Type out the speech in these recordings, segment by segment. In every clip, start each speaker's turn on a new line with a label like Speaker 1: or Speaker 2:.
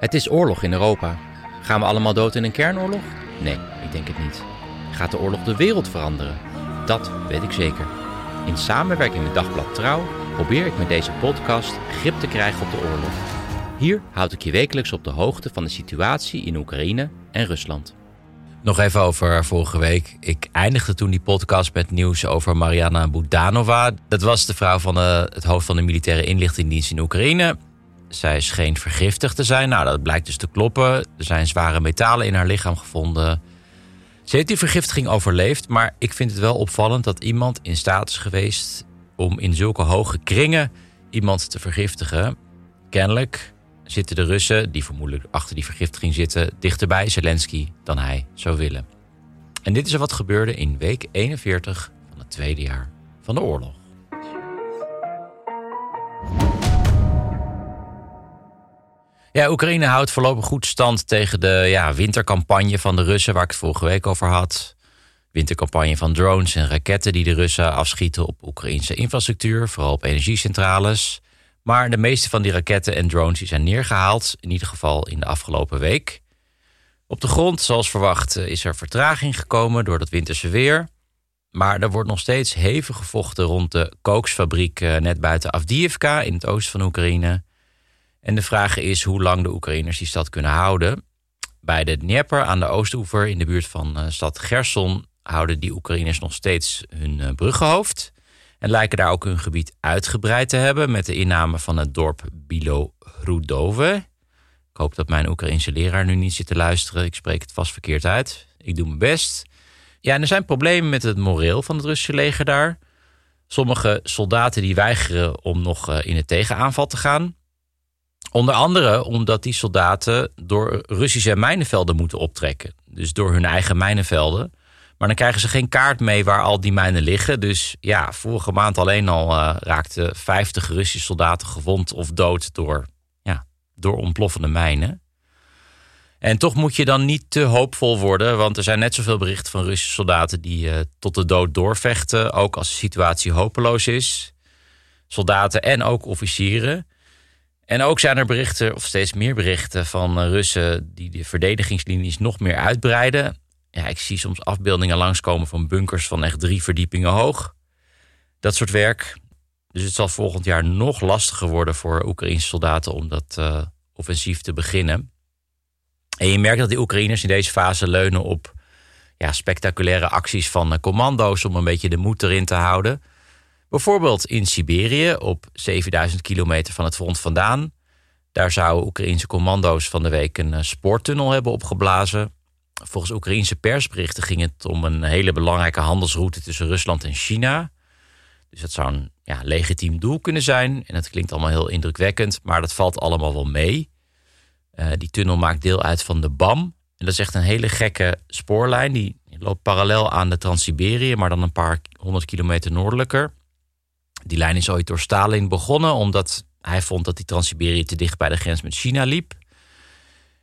Speaker 1: Het is oorlog in Europa. Gaan we allemaal dood in een kernoorlog? Nee, ik denk het niet. Gaat de oorlog de wereld veranderen? Dat weet ik zeker. In samenwerking met Dagblad Trouw probeer ik met deze podcast grip te krijgen op de oorlog. Hier houd ik je wekelijks op de hoogte van de situatie in Oekraïne en Rusland. Nog even over vorige week. Ik eindigde toen die podcast met nieuws over Mariana Budanova. Dat was de vrouw van het hoofd van de militaire inlichtingendienst in Oekraïne. Zij scheen vergiftigd te zijn. Nou, dat blijkt dus te kloppen. Er zijn zware metalen in haar lichaam gevonden. Ze heeft die vergiftiging overleefd, maar ik vind het wel opvallend dat iemand in staat is geweest om in zulke hoge kringen iemand te vergiftigen. Kennelijk zitten de Russen, die vermoedelijk achter die vergiftiging zitten, dichterbij Zelensky dan hij zou willen. En dit is wat gebeurde in week 41 van het tweede jaar van de oorlog. Ja, Oekraïne houdt voorlopig goed stand tegen de ja, wintercampagne van de Russen, waar ik het vorige week over had. Wintercampagne van drones en raketten die de Russen afschieten op Oekraïnse infrastructuur, vooral op energiecentrales. Maar de meeste van die raketten en drones die zijn neergehaald, in ieder geval in de afgelopen week. Op de grond, zoals verwacht, is er vertraging gekomen door dat winterse weer. Maar er wordt nog steeds hevig gevochten rond de kooksfabriek eh, net buiten Avdiivka in het oosten van Oekraïne. En de vraag is hoe lang de Oekraïners die stad kunnen houden. Bij de Dnieper aan de oostoever in de buurt van uh, stad Gerson houden die Oekraïners nog steeds hun uh, bruggenhoofd. En lijken daar ook hun gebied uitgebreid te hebben met de inname van het dorp Bilo-Hrudove. Ik hoop dat mijn Oekraïnse leraar nu niet zit te luisteren. Ik spreek het vast verkeerd uit. Ik doe mijn best. Ja, en er zijn problemen met het moreel van het Russische leger daar. Sommige soldaten die weigeren om nog uh, in het tegenaanval te gaan. Onder andere omdat die soldaten door Russische mijnenvelden moeten optrekken. Dus door hun eigen mijnenvelden. Maar dan krijgen ze geen kaart mee waar al die mijnen liggen. Dus ja, vorige maand alleen al uh, raakten 50 Russische soldaten gewond of dood door, ja, door ontploffende mijnen. En toch moet je dan niet te hoopvol worden, want er zijn net zoveel berichten van Russische soldaten die uh, tot de dood doorvechten, ook als de situatie hopeloos is. Soldaten en ook officieren. En ook zijn er berichten, of steeds meer berichten van Russen die de verdedigingslinies nog meer uitbreiden. Ja, ik zie soms afbeeldingen langskomen van bunkers van echt drie verdiepingen hoog. Dat soort werk. Dus het zal volgend jaar nog lastiger worden voor Oekraïnse soldaten om dat uh, offensief te beginnen. En je merkt dat die Oekraïners in deze fase leunen op ja, spectaculaire acties van commando's om een beetje de moed erin te houden. Bijvoorbeeld in Siberië, op 7000 kilometer van het front vandaan. Daar zouden Oekraïnse commando's van de week een spoortunnel hebben opgeblazen. Volgens Oekraïnse persberichten ging het om een hele belangrijke handelsroute tussen Rusland en China. Dus dat zou een ja, legitiem doel kunnen zijn. En het klinkt allemaal heel indrukwekkend, maar dat valt allemaal wel mee. Uh, die tunnel maakt deel uit van de BAM. En dat is echt een hele gekke spoorlijn. Die loopt parallel aan de Trans-Siberië, maar dan een paar honderd kilometer noordelijker. Die lijn is ooit door Stalin begonnen, omdat hij vond dat die Trans-Siberië te dicht bij de grens met China liep.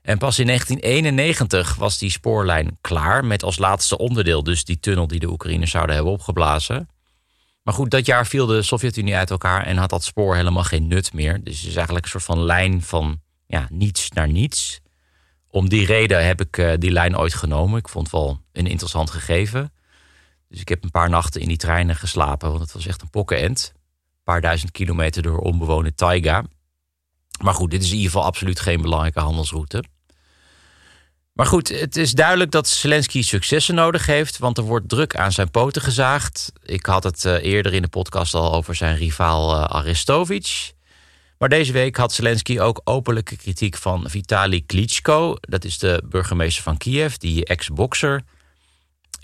Speaker 1: En pas in 1991 was die spoorlijn klaar met als laatste onderdeel dus die tunnel die de Oekraïners zouden hebben opgeblazen. Maar goed, dat jaar viel de Sovjet-Unie uit elkaar en had dat spoor helemaal geen nut meer. Dus het is eigenlijk een soort van lijn van ja, niets naar niets. Om die reden heb ik uh, die lijn ooit genomen. Ik vond het wel een interessant gegeven. Dus ik heb een paar nachten in die treinen geslapen, want het was echt een pokkenend. Een paar duizend kilometer door onbewoonde taiga. Maar goed, dit is in ieder geval absoluut geen belangrijke handelsroute. Maar goed, het is duidelijk dat Zelensky successen nodig heeft, want er wordt druk aan zijn poten gezaagd. Ik had het uh, eerder in de podcast al over zijn rivaal uh, Arestovic. Maar deze week had Zelensky ook openlijke kritiek van Vitali Klitschko. Dat is de burgemeester van Kiev, die ex-bokser.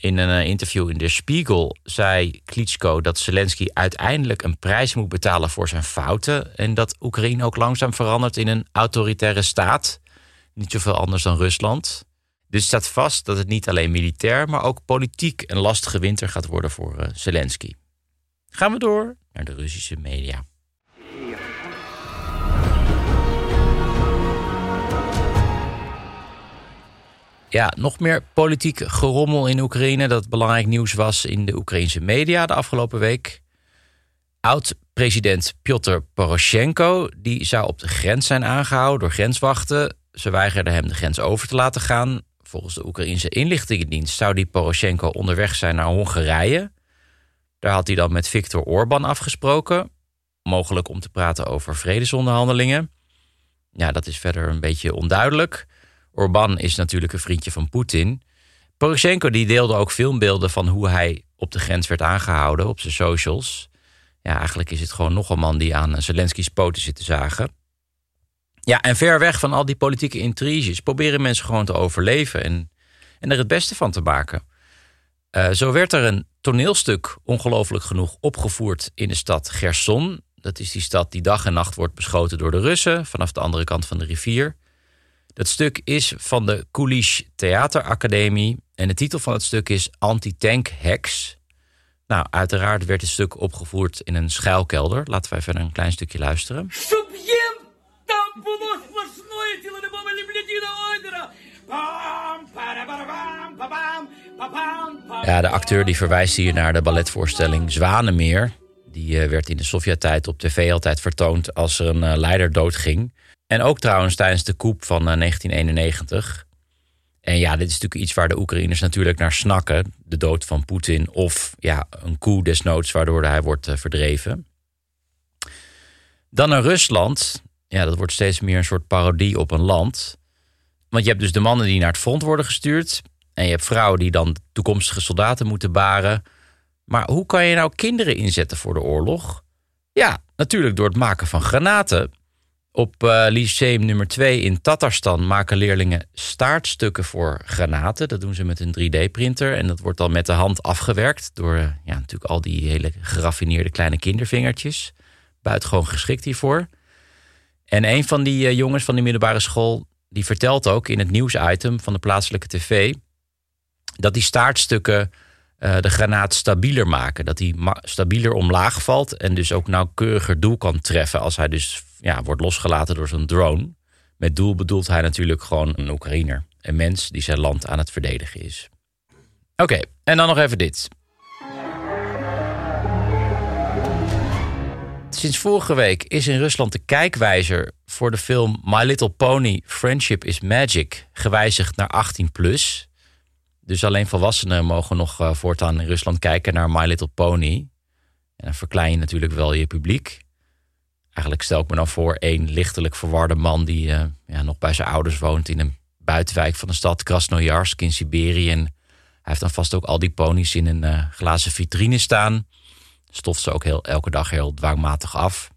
Speaker 1: In een uh, interview in De Spiegel zei Klitschko dat Zelensky uiteindelijk een prijs moet betalen voor zijn fouten. En dat Oekraïne ook langzaam verandert in een autoritaire staat Niet zoveel anders dan Rusland. Dus staat vast dat het niet alleen militair, maar ook politiek een lastige winter gaat worden voor uh, Zelensky. Gaan we door naar de Russische media. Ja, nog meer politiek gerommel in Oekraïne. Dat belangrijk nieuws was in de Oekraïnse media de afgelopen week. Oud-president Piotr Poroshenko die zou op de grens zijn aangehouden door grenswachten. Ze weigerden hem de grens over te laten gaan. Volgens de Oekraïnse inlichtingendienst zou die Poroshenko onderweg zijn naar Hongarije. Daar had hij dan met Viktor Orban afgesproken. Mogelijk om te praten over vredesonderhandelingen. Ja, dat is verder een beetje onduidelijk. Orban is natuurlijk een vriendje van Poetin. Poroshenko die deelde ook filmbeelden van hoe hij op de grens werd aangehouden op zijn socials. Ja, eigenlijk is het gewoon nog een man die aan Zelensky's poten zit te zagen. Ja, en ver weg van al die politieke intriges proberen mensen gewoon te overleven en, en er het beste van te maken. Uh, zo werd er een toneelstuk, ongelooflijk genoeg, opgevoerd in de stad Gerson. Dat is die stad die dag en nacht wordt beschoten door de Russen vanaf de andere kant van de rivier. Dat stuk is van de Kulish Theateracademie en de titel van het stuk is Anti-Tank Hex. Nou, uiteraard werd het stuk opgevoerd in een schuilkelder. Laten wij verder een klein stukje luisteren. Ja, de acteur die verwijst hier naar de balletvoorstelling Zwanemeer. Die eh, werd in de Sovjet-tijd op tv altijd vertoond als er een eh, leider doodging. En ook trouwens tijdens de coup van 1991. Eh, en ja, dit is natuurlijk iets waar de Oekraïners natuurlijk naar snakken. De dood van Poetin of ja, een coup desnoods waardoor hij wordt verdreven. Dan naar Rusland. Ja, dat wordt steeds meer een soort parodie op een land. Want je hebt dus de mannen die naar het front worden gestuurd. En je hebt vrouwen die dan toekomstige soldaten moeten baren. Maar hoe kan je nou kinderen inzetten voor de oorlog? Ja, natuurlijk door het maken van granaten. Op uh, lyceum nummer 2 in Tatarstan maken leerlingen staartstukken voor granaten. Dat doen ze met een 3D-printer en dat wordt dan met de hand afgewerkt door uh, ja, natuurlijk al die hele geraffineerde kleine kindervingertjes. Buitengewoon geschikt hiervoor. En een van die uh, jongens van die middelbare school die vertelt ook in het nieuwsitem van de plaatselijke tv dat die staartstukken de granaat stabieler maken. Dat hij stabieler omlaag valt en dus ook nauwkeuriger doel kan treffen als hij dus ja, wordt losgelaten door zo'n drone. Met doel bedoelt hij natuurlijk gewoon een Oekraïner. Een mens die zijn land aan het verdedigen is. Oké, en dan nog even dit. Sinds vorige week is in Rusland de kijkwijzer voor de film My Little Pony Friendship is Magic gewijzigd naar 18 plus. Dus alleen volwassenen mogen nog uh, voortaan in Rusland kijken naar My Little Pony. En dan verklein je natuurlijk wel je publiek. Eigenlijk stel ik me dan voor één lichtelijk verwarde man die uh, ja, nog bij zijn ouders woont in een buitenwijk van de stad Krasnojarsk in Siberië. En hij heeft dan vast ook al die ponies in een uh, glazen vitrine staan. Stoft ze ook heel, elke dag heel dwangmatig af.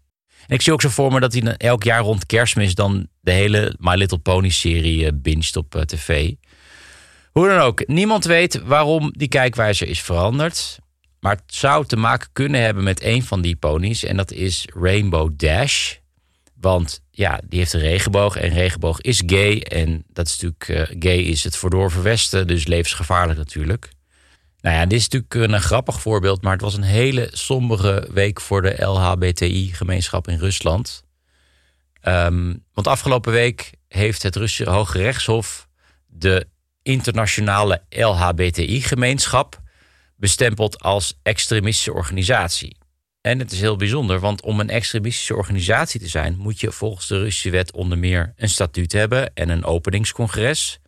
Speaker 1: En ik zie ook zo voor me dat hij elk jaar rond kerstmis dan de hele My Little Pony serie uh, binget op tv. Hoe dan ook, niemand weet waarom die kijkwijzer is veranderd. Maar het zou te maken kunnen hebben met een van die ponies. En dat is Rainbow Dash. Want ja, die heeft een regenboog. En regenboog is gay. En dat is natuurlijk, uh, gay is het verdorven westen. Dus levensgevaarlijk natuurlijk. Nou ja, dit is natuurlijk een grappig voorbeeld. Maar het was een hele sombere week voor de LHBTI-gemeenschap in Rusland. Um, want afgelopen week heeft het Russische Hoge Rechtshof de internationale LHBTI-gemeenschap bestempeld als extremistische organisatie. En het is heel bijzonder, want om een extremistische organisatie te zijn, moet je volgens de Russische wet onder meer een statuut hebben en een openingscongres.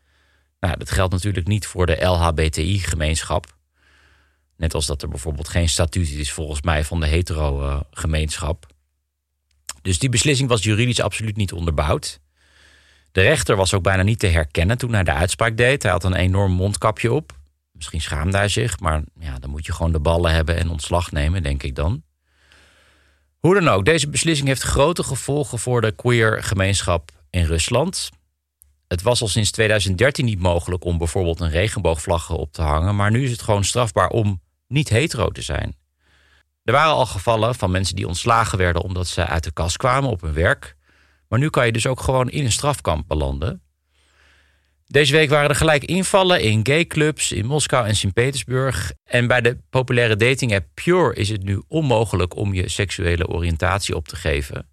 Speaker 1: Nou, dat geldt natuurlijk niet voor de LHBTI-gemeenschap. Net als dat er bijvoorbeeld geen statuut is volgens mij van de hetero-gemeenschap. Dus die beslissing was juridisch absoluut niet onderbouwd. De rechter was ook bijna niet te herkennen toen hij de uitspraak deed. Hij had een enorm mondkapje op. Misschien schaamde hij zich, maar ja, dan moet je gewoon de ballen hebben en ontslag nemen, denk ik dan. Hoe dan ook, deze beslissing heeft grote gevolgen voor de queer gemeenschap in Rusland. Het was al sinds 2013 niet mogelijk om bijvoorbeeld een regenboogvlag op te hangen, maar nu is het gewoon strafbaar om niet hetero te zijn. Er waren al gevallen van mensen die ontslagen werden omdat ze uit de kast kwamen op hun werk. Maar nu kan je dus ook gewoon in een strafkamp belanden. Deze week waren er gelijk invallen in gayclubs in Moskou en Sint-Petersburg. En bij de populaire dating app Pure is het nu onmogelijk om je seksuele oriëntatie op te geven.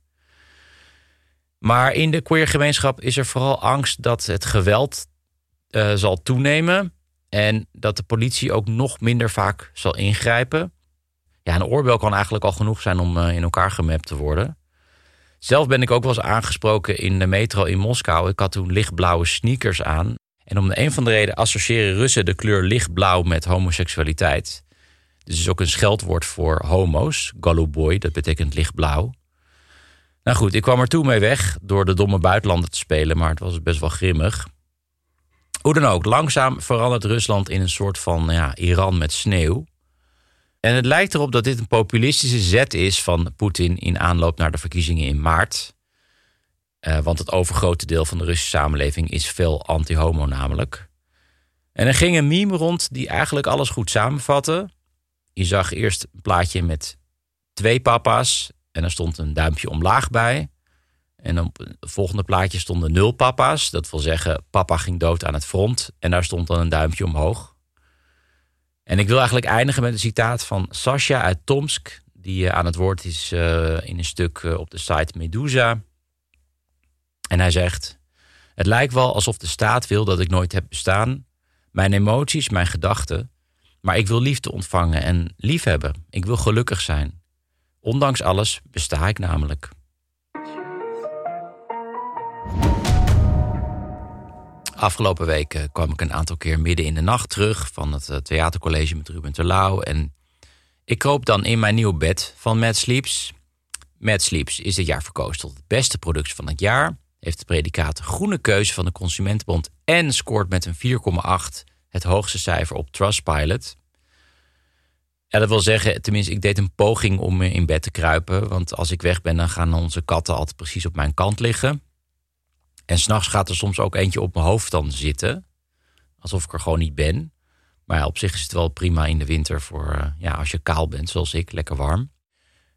Speaker 1: Maar in de queergemeenschap is er vooral angst dat het geweld uh, zal toenemen. En dat de politie ook nog minder vaak zal ingrijpen. Ja, een oorbel kan eigenlijk al genoeg zijn om uh, in elkaar gemapt te worden. Zelf ben ik ook wel eens aangesproken in de metro in Moskou. Ik had toen lichtblauwe sneakers aan. En om een van de reden associëren Russen de kleur lichtblauw met homoseksualiteit. Dus is ook een scheldwoord voor homo's. Goluboy, dat betekent lichtblauw. Nou goed, ik kwam er toen mee weg door de domme buitenlanden te spelen, maar het was best wel grimmig. Hoe dan ook, langzaam verandert Rusland in een soort van ja, Iran met sneeuw. En het lijkt erop dat dit een populistische zet is van Poetin in aanloop naar de verkiezingen in maart. Uh, want het overgrote deel van de Russische samenleving is veel anti-homo namelijk. En er ging een meme rond die eigenlijk alles goed samenvatte. Je zag eerst een plaatje met twee papa's en er stond een duimpje omlaag bij. En op het volgende plaatje stonden nul papa's. Dat wil zeggen, papa ging dood aan het front. En daar stond dan een duimpje omhoog. En ik wil eigenlijk eindigen met een citaat van Sasha uit Tomsk. Die aan het woord is uh, in een stuk uh, op de site Medusa. En hij zegt... Het lijkt wel alsof de staat wil dat ik nooit heb bestaan. Mijn emoties, mijn gedachten. Maar ik wil liefde ontvangen en liefhebben. Ik wil gelukkig zijn. Ondanks alles besta ik namelijk. Afgelopen week kwam ik een aantal keer midden in de nacht terug van het eh, theatercollege met Ruben Terlouw. En ik kroop dan in mijn nieuw bed van Mad Sleeps. Mad Sleeps is dit jaar verkozen tot het beste product van het jaar. Heeft de predicaat Groene Keuze van de Consumentenbond en scoort met een 4,8 het hoogste cijfer op Trustpilot. Ja, dat wil zeggen, tenminste, ik deed een poging om in bed te kruipen. Want als ik weg ben, dan gaan onze katten altijd precies op mijn kant liggen. En s'nachts gaat er soms ook eentje op mijn hoofd dan zitten. Alsof ik er gewoon niet ben. Maar op zich is het wel prima in de winter voor uh, ja, als je kaal bent, zoals ik, lekker warm.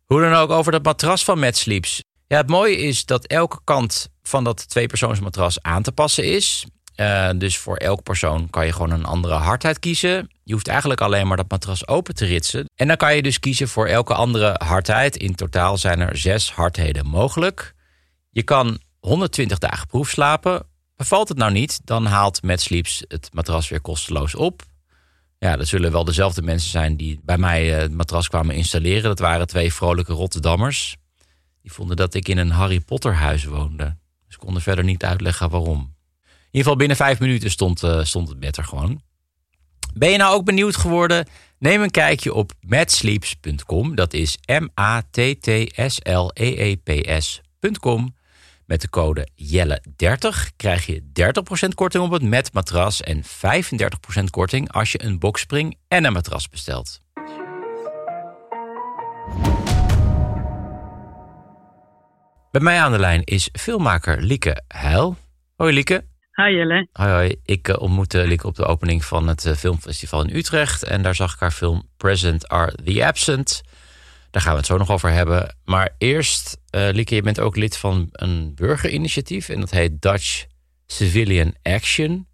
Speaker 1: Hoe dan ook over dat matras van Mad Sleeps. Ja, het mooie is dat elke kant van dat tweepersoonsmatras aan te passen is. Uh, dus voor elke persoon kan je gewoon een andere hardheid kiezen. Je hoeft eigenlijk alleen maar dat matras open te ritsen. En dan kan je dus kiezen voor elke andere hardheid. In totaal zijn er zes hardheden mogelijk. Je kan 120 dagen proef slapen. Bevalt het nou niet, dan haalt Mad Sleeps het matras weer kosteloos op. Ja, dat zullen wel dezelfde mensen zijn die bij mij eh, het matras kwamen installeren. Dat waren twee vrolijke Rotterdammers. Die vonden dat ik in een Harry Potter huis woonde. Ze konden verder niet uitleggen waarom. In ieder geval binnen vijf minuten stond, uh, stond het bed er gewoon. Ben je nou ook benieuwd geworden? Neem een kijkje op matsleeps.com. Dat is M-A-T-T-S-L-E-E-P-S.com. Met de code Jelle30 krijg je 30% korting op het met matras en 35% korting als je een boxspring en een matras bestelt. Bij mij aan de lijn is filmmaker Lieke Heil. Hoi Lieke.
Speaker 2: Hi Jelle.
Speaker 1: Hoi hoi. Ik uh, ontmoette Lieke op de opening van het uh, filmfestival in Utrecht. En daar zag ik haar film Present Are The Absent. Daar gaan we het zo nog over hebben. Maar eerst, uh, Lieke, je bent ook lid van een burgerinitiatief. En dat heet Dutch Civilian Action.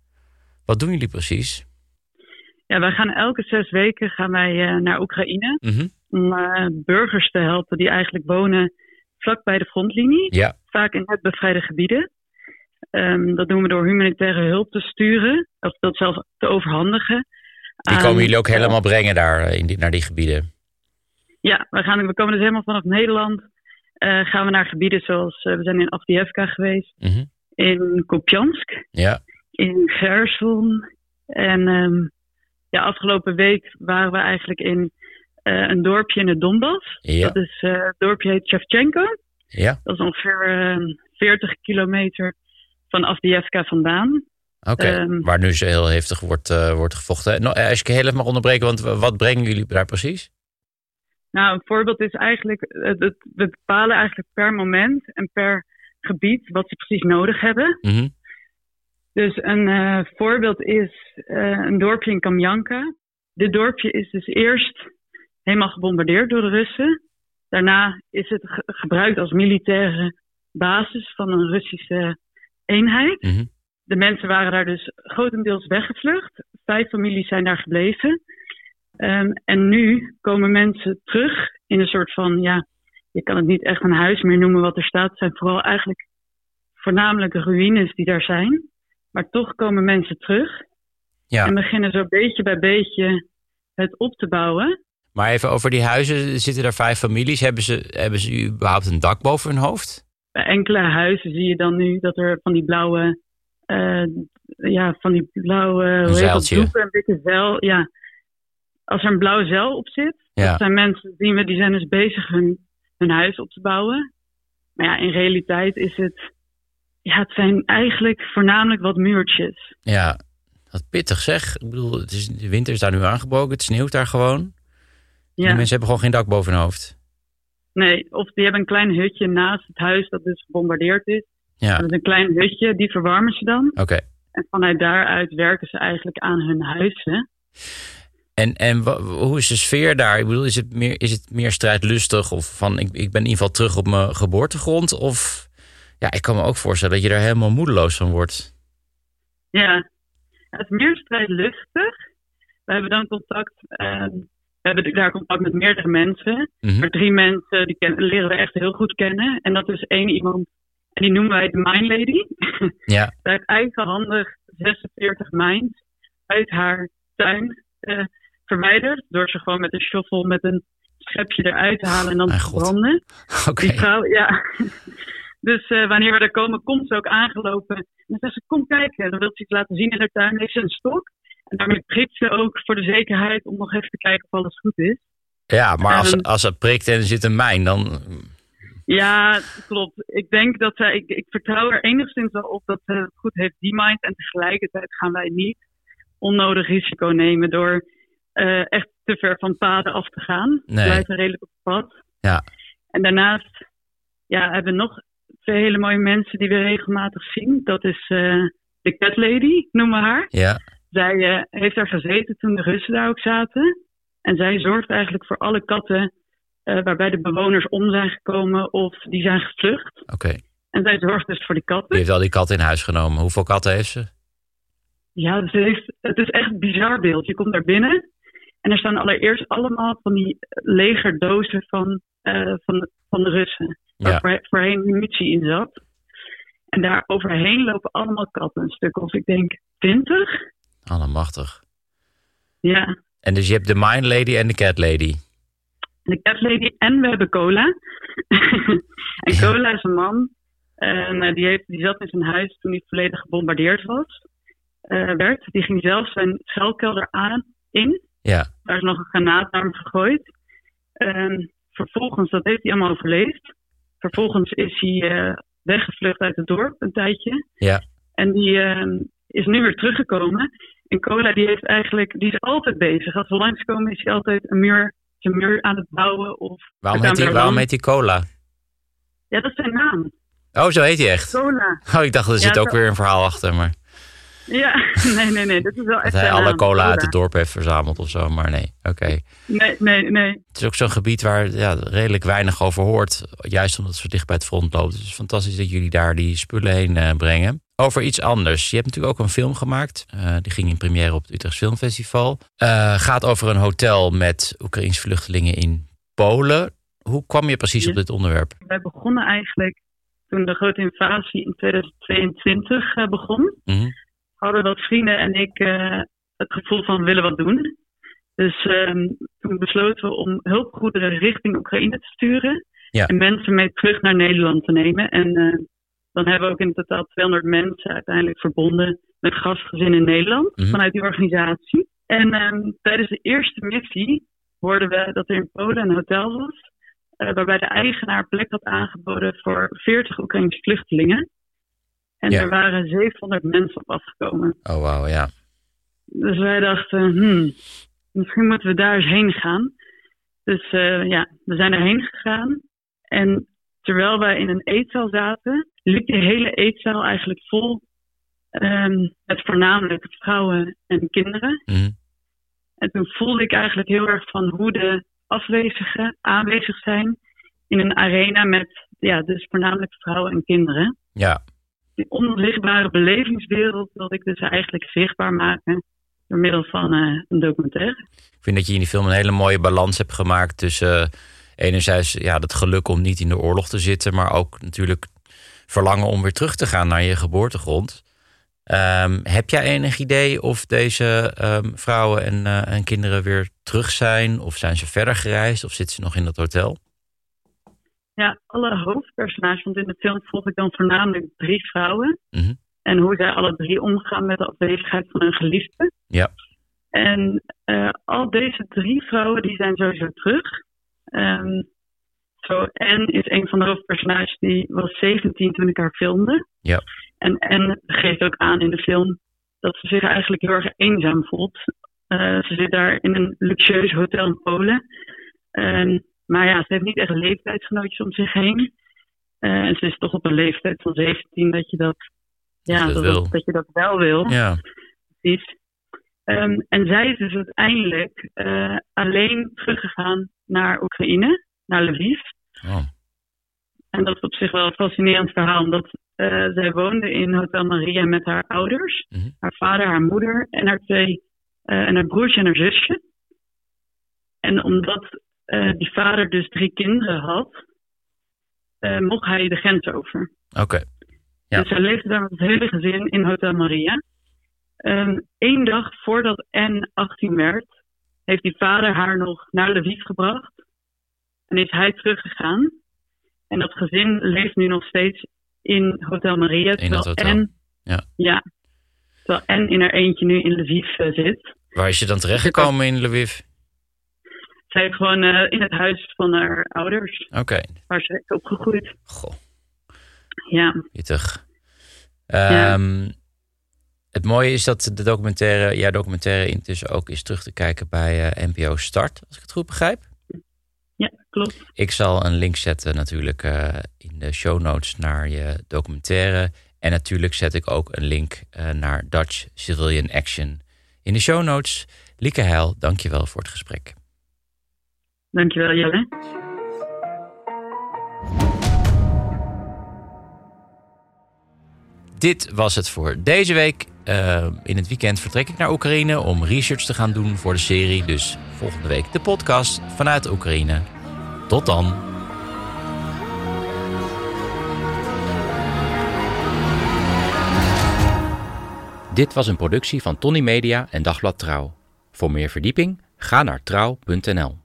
Speaker 1: Wat doen jullie precies?
Speaker 2: Ja, wij gaan elke zes weken gaan wij naar Oekraïne. Mm -hmm. Om burgers te helpen die eigenlijk wonen vlak bij de frontlinie.
Speaker 1: Ja.
Speaker 2: Vaak in net bevrijde gebieden. Um, dat doen we door humanitaire hulp te sturen, of dat zelf te overhandigen.
Speaker 1: Die komen jullie ook helemaal brengen daar in die, naar die gebieden?
Speaker 2: Ja, we, gaan, we komen dus helemaal vanaf Nederland. Uh, gaan we naar gebieden zoals uh, we zijn in Afdievka geweest,
Speaker 1: mm -hmm.
Speaker 2: in Kopjansk,
Speaker 1: ja.
Speaker 2: in Gerson. En um, ja, afgelopen week waren we eigenlijk in uh, een dorpje in het Donbass.
Speaker 1: Ja.
Speaker 2: Dat is, het dorpje heet Shevchenko.
Speaker 1: Ja.
Speaker 2: Dat is ongeveer 40 kilometer van Afdievka vandaan.
Speaker 1: Oké, okay, um, waar nu heel heftig wordt, wordt gevochten. No, als ik heel even mag onderbreken, want wat brengen jullie daar precies?
Speaker 2: Nou, een voorbeeld is eigenlijk, het, we bepalen eigenlijk per moment en per gebied wat ze precies nodig hebben.
Speaker 1: Mm -hmm.
Speaker 2: Dus een uh, voorbeeld is uh, een dorpje in Kamjanka. Dit dorpje is dus eerst helemaal gebombardeerd door de Russen. Daarna is het ge gebruikt als militaire basis van een Russische eenheid.
Speaker 1: Mm -hmm.
Speaker 2: de mensen waren daar dus grotendeels weggevlucht. Vijf families zijn daar gebleven. Ehm, en nu komen mensen terug in een soort van, ja, je kan het niet echt een huis meer noemen wat er staat. Het zijn vooral eigenlijk voornamelijk ruïnes die daar zijn. Maar toch komen mensen terug.
Speaker 1: Ja.
Speaker 2: En beginnen zo beetje bij beetje het op te bouwen.
Speaker 1: Maar even over die huizen, zitten er vijf families. Hebben ze, hebben ze überhaupt een dak boven hun hoofd?
Speaker 2: Bij enkele huizen zie je dan nu dat er van die blauwe, eh, ja, van die blauwe, dat,
Speaker 1: zeiltje.
Speaker 2: doeken, een zeil, ja. Als er een blauwe zeil op zit,
Speaker 1: Ja.
Speaker 2: dat zijn mensen, zien we, die zijn dus bezig hun, hun huis op te bouwen. Maar ja, in realiteit is het, ja, het zijn eigenlijk voornamelijk wat muurtjes.
Speaker 1: Ja, wat pittig zeg. Ik bedoel, het is, de winter is daar nu aangebroken. Het sneeuwt daar gewoon.
Speaker 2: Ja.
Speaker 1: Die mensen hebben gewoon geen dak boven hun hoofd.
Speaker 2: Nee, of die hebben een klein hutje naast het huis dat dus gebombardeerd is.
Speaker 1: Ja,
Speaker 2: Dat is een klein hutje, die verwarmen ze dan.
Speaker 1: oké.
Speaker 2: En vanuit daaruit werken ze eigenlijk aan hun huizen.
Speaker 1: En, en hoe is de sfeer daar? Ik bedoel, is het meer, is het meer strijdlustig? Of van, ik, ik ben in ieder geval terug op mijn geboortegrond? Of, ja, ik kan me ook voorstellen dat je daar helemaal moedeloos van wordt.
Speaker 2: Ja, het is meer strijdlustig. We hebben dan contact, ehm, we hebben daar contact met meerdere mensen.
Speaker 1: Mhm.
Speaker 2: Maar drie mensen die kennen, leren we echt heel goed kennen. En dat is één iemand, en die noemen wij de Mine Lady.
Speaker 1: Ja,
Speaker 2: Zij heeft eigenhandig 46 mijns uit haar tuin eh, verwijderd. Door ze gewoon met een shovel, met een schepje eruit te halen en dan te branden.
Speaker 1: oké.
Speaker 2: Die vrouw, ja. Dus eh, wanneer we daar komen, komt ze ook aangelopen. En dan zegt ze, kom kijken. Dan wil ze iets laten zien in haar tuin. Heeft ze een stok. En daarmee prikt ze ook voor de zekerheid om nog even te kijken of alles goed is.
Speaker 1: Ja, maar als, als het prikt en er zit een mijn, dan...
Speaker 2: Ja, klopt. Ik denk dat zij, ik, ik vertrouw er enigszins wel op dat ze het goed heeft mind En tegelijkertijd gaan wij niet onnodig risico nemen door eh, echt te ver van paden af te gaan.
Speaker 1: Nee.
Speaker 2: blijven redelijk op het pad.
Speaker 1: Ja.
Speaker 2: En daarnaast ja, hebben we nog twee hele mooie mensen die we regelmatig zien. Dat is eh, de Cat Lady, noemen we haar.
Speaker 1: Ja,
Speaker 2: Zij eh, heeft daar gezeten toen de Russen daar ook zaten. En zij zorgt eigenlijk voor alle katten waarbij de bewoners om zijn gekomen of die zijn gevlucht.
Speaker 1: oké.
Speaker 2: En zij zorgt dus voor die
Speaker 1: Die
Speaker 2: katten.
Speaker 1: heeft al die kat in huis genomen. Hoeveel katten heeft ze?
Speaker 2: Ja, ze heeft, het is echt een bizar beeld. Je komt daar binnen en er staan allereerst allemaal van die legerdozen van, eh, van, de, van de Russen. Waar
Speaker 1: Ja,
Speaker 2: voor- voorheen munitie in zat. En daar overheen lopen allemaal katten. Een stuk of ik denk twintig.
Speaker 1: allemachtig.
Speaker 2: Ja,
Speaker 1: En dus je hebt de Mine Lady en de Cat Lady.
Speaker 2: de cat lady en we hebben cola. en
Speaker 1: Ja.
Speaker 2: cola is een man. En eh, die, heeft, die zat in zijn huis toen hij volledig gebombardeerd was. eh, werd. Die ging zelf zijn schuilkelder aan in.
Speaker 1: Ja,
Speaker 2: Daar is nog een granaat naar hem gegooid. En vervolgens, dat heeft hij allemaal overleefd. Vervolgens is hij eh, weggevlucht uit het dorp een tijdje.
Speaker 1: ja.
Speaker 2: En die eh, is nu weer teruggekomen. En Cola die heeft eigenlijk, die is altijd bezig. Als we langskomen is hij altijd een muur, zijn muur aan het bouwen. Of
Speaker 1: Waarom heet,
Speaker 2: kwamen
Speaker 1: waarom heet cola?
Speaker 2: Ja, dat is zijn naam.
Speaker 1: Oh, zo heet hij echt.
Speaker 2: Cola.
Speaker 1: Oh, ik dacht, er zit
Speaker 2: Ja,
Speaker 1: ook weer een verhaal achter. Maar
Speaker 2: Ja, nee, nee, nee. Dat is wel echt
Speaker 1: dat hij alle
Speaker 2: naam.
Speaker 1: cola uit het dorp heeft verzameld of zo. Maar nee, oké.
Speaker 2: Nee, nee, nee.
Speaker 1: Het is ook zo'n gebied waar ja, redelijk weinig over hoort. Juist omdat het zo dicht bij het front loopt. Dus het is fantastisch dat jullie daar die spullen heen eh, brengen. Over iets anders. Je hebt natuurlijk ook een film gemaakt. Eh, die ging in première op het Utrechts Filmfestival. Eh, gaat over een hotel met Oekraïnse vluchtelingen in Polen. Hoe kwam je precies
Speaker 2: Ja.
Speaker 1: op dit onderwerp?
Speaker 2: Wij begonnen eigenlijk toen de grote invasie in 2022 eh, begon.
Speaker 1: Mhm.
Speaker 2: Hadden wat vrienden en ik eh, het gevoel van willen wat doen. Dus ehm, toen besloten we om hulpgoederen richting Oekraïne te sturen.
Speaker 1: Ja.
Speaker 2: En mensen mee terug naar Nederland te nemen. En eh, dan hebben we ook in totaal 200 mensen uiteindelijk verbonden met gastgezinnen in Nederland
Speaker 1: Mhm.
Speaker 2: vanuit die organisatie. En ehm, tijdens de eerste missie hoorden we dat er in Polen een hotel was. eh, waarbij de eigenaar plek had aangeboden voor 40 Oekraïnse vluchtelingen. En
Speaker 1: Ja.
Speaker 2: er waren 700 mensen op afgekomen.
Speaker 1: Oh, wauw, ja.
Speaker 2: Dus wij dachten, hmm, misschien moeten we daar eens heen gaan. Dus eh, ja, we zijn erheen gegaan. En terwijl wij in een eetzaal zaten, liep die hele eetzaal eigenlijk vol ehm, met voornamelijk vrouwen en kinderen.
Speaker 1: Mhm.
Speaker 2: En toen voelde ik eigenlijk heel erg van hoe de afwezigen aanwezig zijn in een arena met, ja, dus voornamelijk vrouwen en kinderen.
Speaker 1: Ja,
Speaker 2: die onlichtbare belevingswereld wil ik dus eigenlijk zichtbaar maken door middel van eh, een documentaire.
Speaker 1: Ik vind dat je in die film een hele mooie balans hebt gemaakt tussen eh, enerzijds ja, het geluk om niet in de oorlog te zitten, maar ook natuurlijk verlangen om weer terug te gaan naar je geboortegrond. Ehm, heb jij enig idee of deze ehm, vrouwen en, eh, en kinderen weer terug zijn? Of zijn ze verder gereisd? Of zitten ze nog in dat hotel?
Speaker 2: Ja, alle hoofdpersonages, want in de film volg ik dan voornamelijk drie vrouwen.
Speaker 1: Mhm.
Speaker 2: En hoe zij alle drie omgaan met de afwezigheid van hun geliefde.
Speaker 1: Ja.
Speaker 2: En eh, al deze drie vrouwen die zijn sowieso terug. Ehm, zo, en is een van de hoofdpersonages die was 17 toen ik haar filmde.
Speaker 1: Ja.
Speaker 2: En, en geeft ook aan in de film dat ze zich eigenlijk heel erg eenzaam voelt. Eh, ze zit daar in een luxueus hotel in Polen. Ehm, maar ja, ze heeft niet echt leeftijdsgenootjes om zich heen. Eh, en ze is toch op een leeftijd van 17 dat je dat, ja,
Speaker 1: je dat
Speaker 2: dat,
Speaker 1: wil.
Speaker 2: dat je dat wel wil.
Speaker 1: Ja.
Speaker 2: Precies. Ehm, en zij is dus uiteindelijk eh, alleen teruggegaan naar Oekraïne, naar Lviv.
Speaker 1: Oh.
Speaker 2: En dat is op zich wel een fascinerend verhaal, omdat eh, zij woonde in Hotel Maria met haar ouders,
Speaker 1: Mhm.
Speaker 2: haar vader, haar moeder en haar twee en haar broertje en haar zusje. En omdat eh, die vader dus drie kinderen had, eh, mocht hij de grens over.
Speaker 1: Oké. Ja.
Speaker 2: Dus zij leefde daar met het hele gezin in Hotel Maria. Eén dag voordat N 18 werd, heeft die vader haar nog naar Lviv gebracht. En is hij teruggegaan. En dat gezin leeft nu nog steeds in Hotel Maria.
Speaker 1: In dat hotel. Ja.
Speaker 2: ja. Terwijl N in haar eentje nu in Lviv eh, zit.
Speaker 1: Waar is je dan terechtgekomen in Lviv?
Speaker 2: Zij heeft gewoon eh, in het huis van haar ouders,
Speaker 1: Oké.
Speaker 2: waar ze is opgegroeid.
Speaker 1: Goh,
Speaker 2: Ja,
Speaker 1: pittig. Ehm, Het mooie is dat de documentaire, jouw documentaire intussen ook is terug te kijken bij eh, NPO Start, als ik het goed begrijp.
Speaker 2: ja klopt.
Speaker 1: Ik zal een link zetten natuurlijk eh, in de show notes naar je documentaire. En natuurlijk zet ik ook een link naar Dutch Civilian Action in de show notes. Lieke Heil, dankjewel voor het gesprek.
Speaker 2: Dankjewel Jelle.
Speaker 1: Dit was het voor deze week. Eh, in het weekend vertrek ik naar Oekraïne om research te gaan doen voor de serie. Dus volgende week de podcast vanuit Oekraïne. Tot dan. Dit was een productie van Tony Media en Dagblad Trouw. Voor meer verdieping ga naar trouw.nl.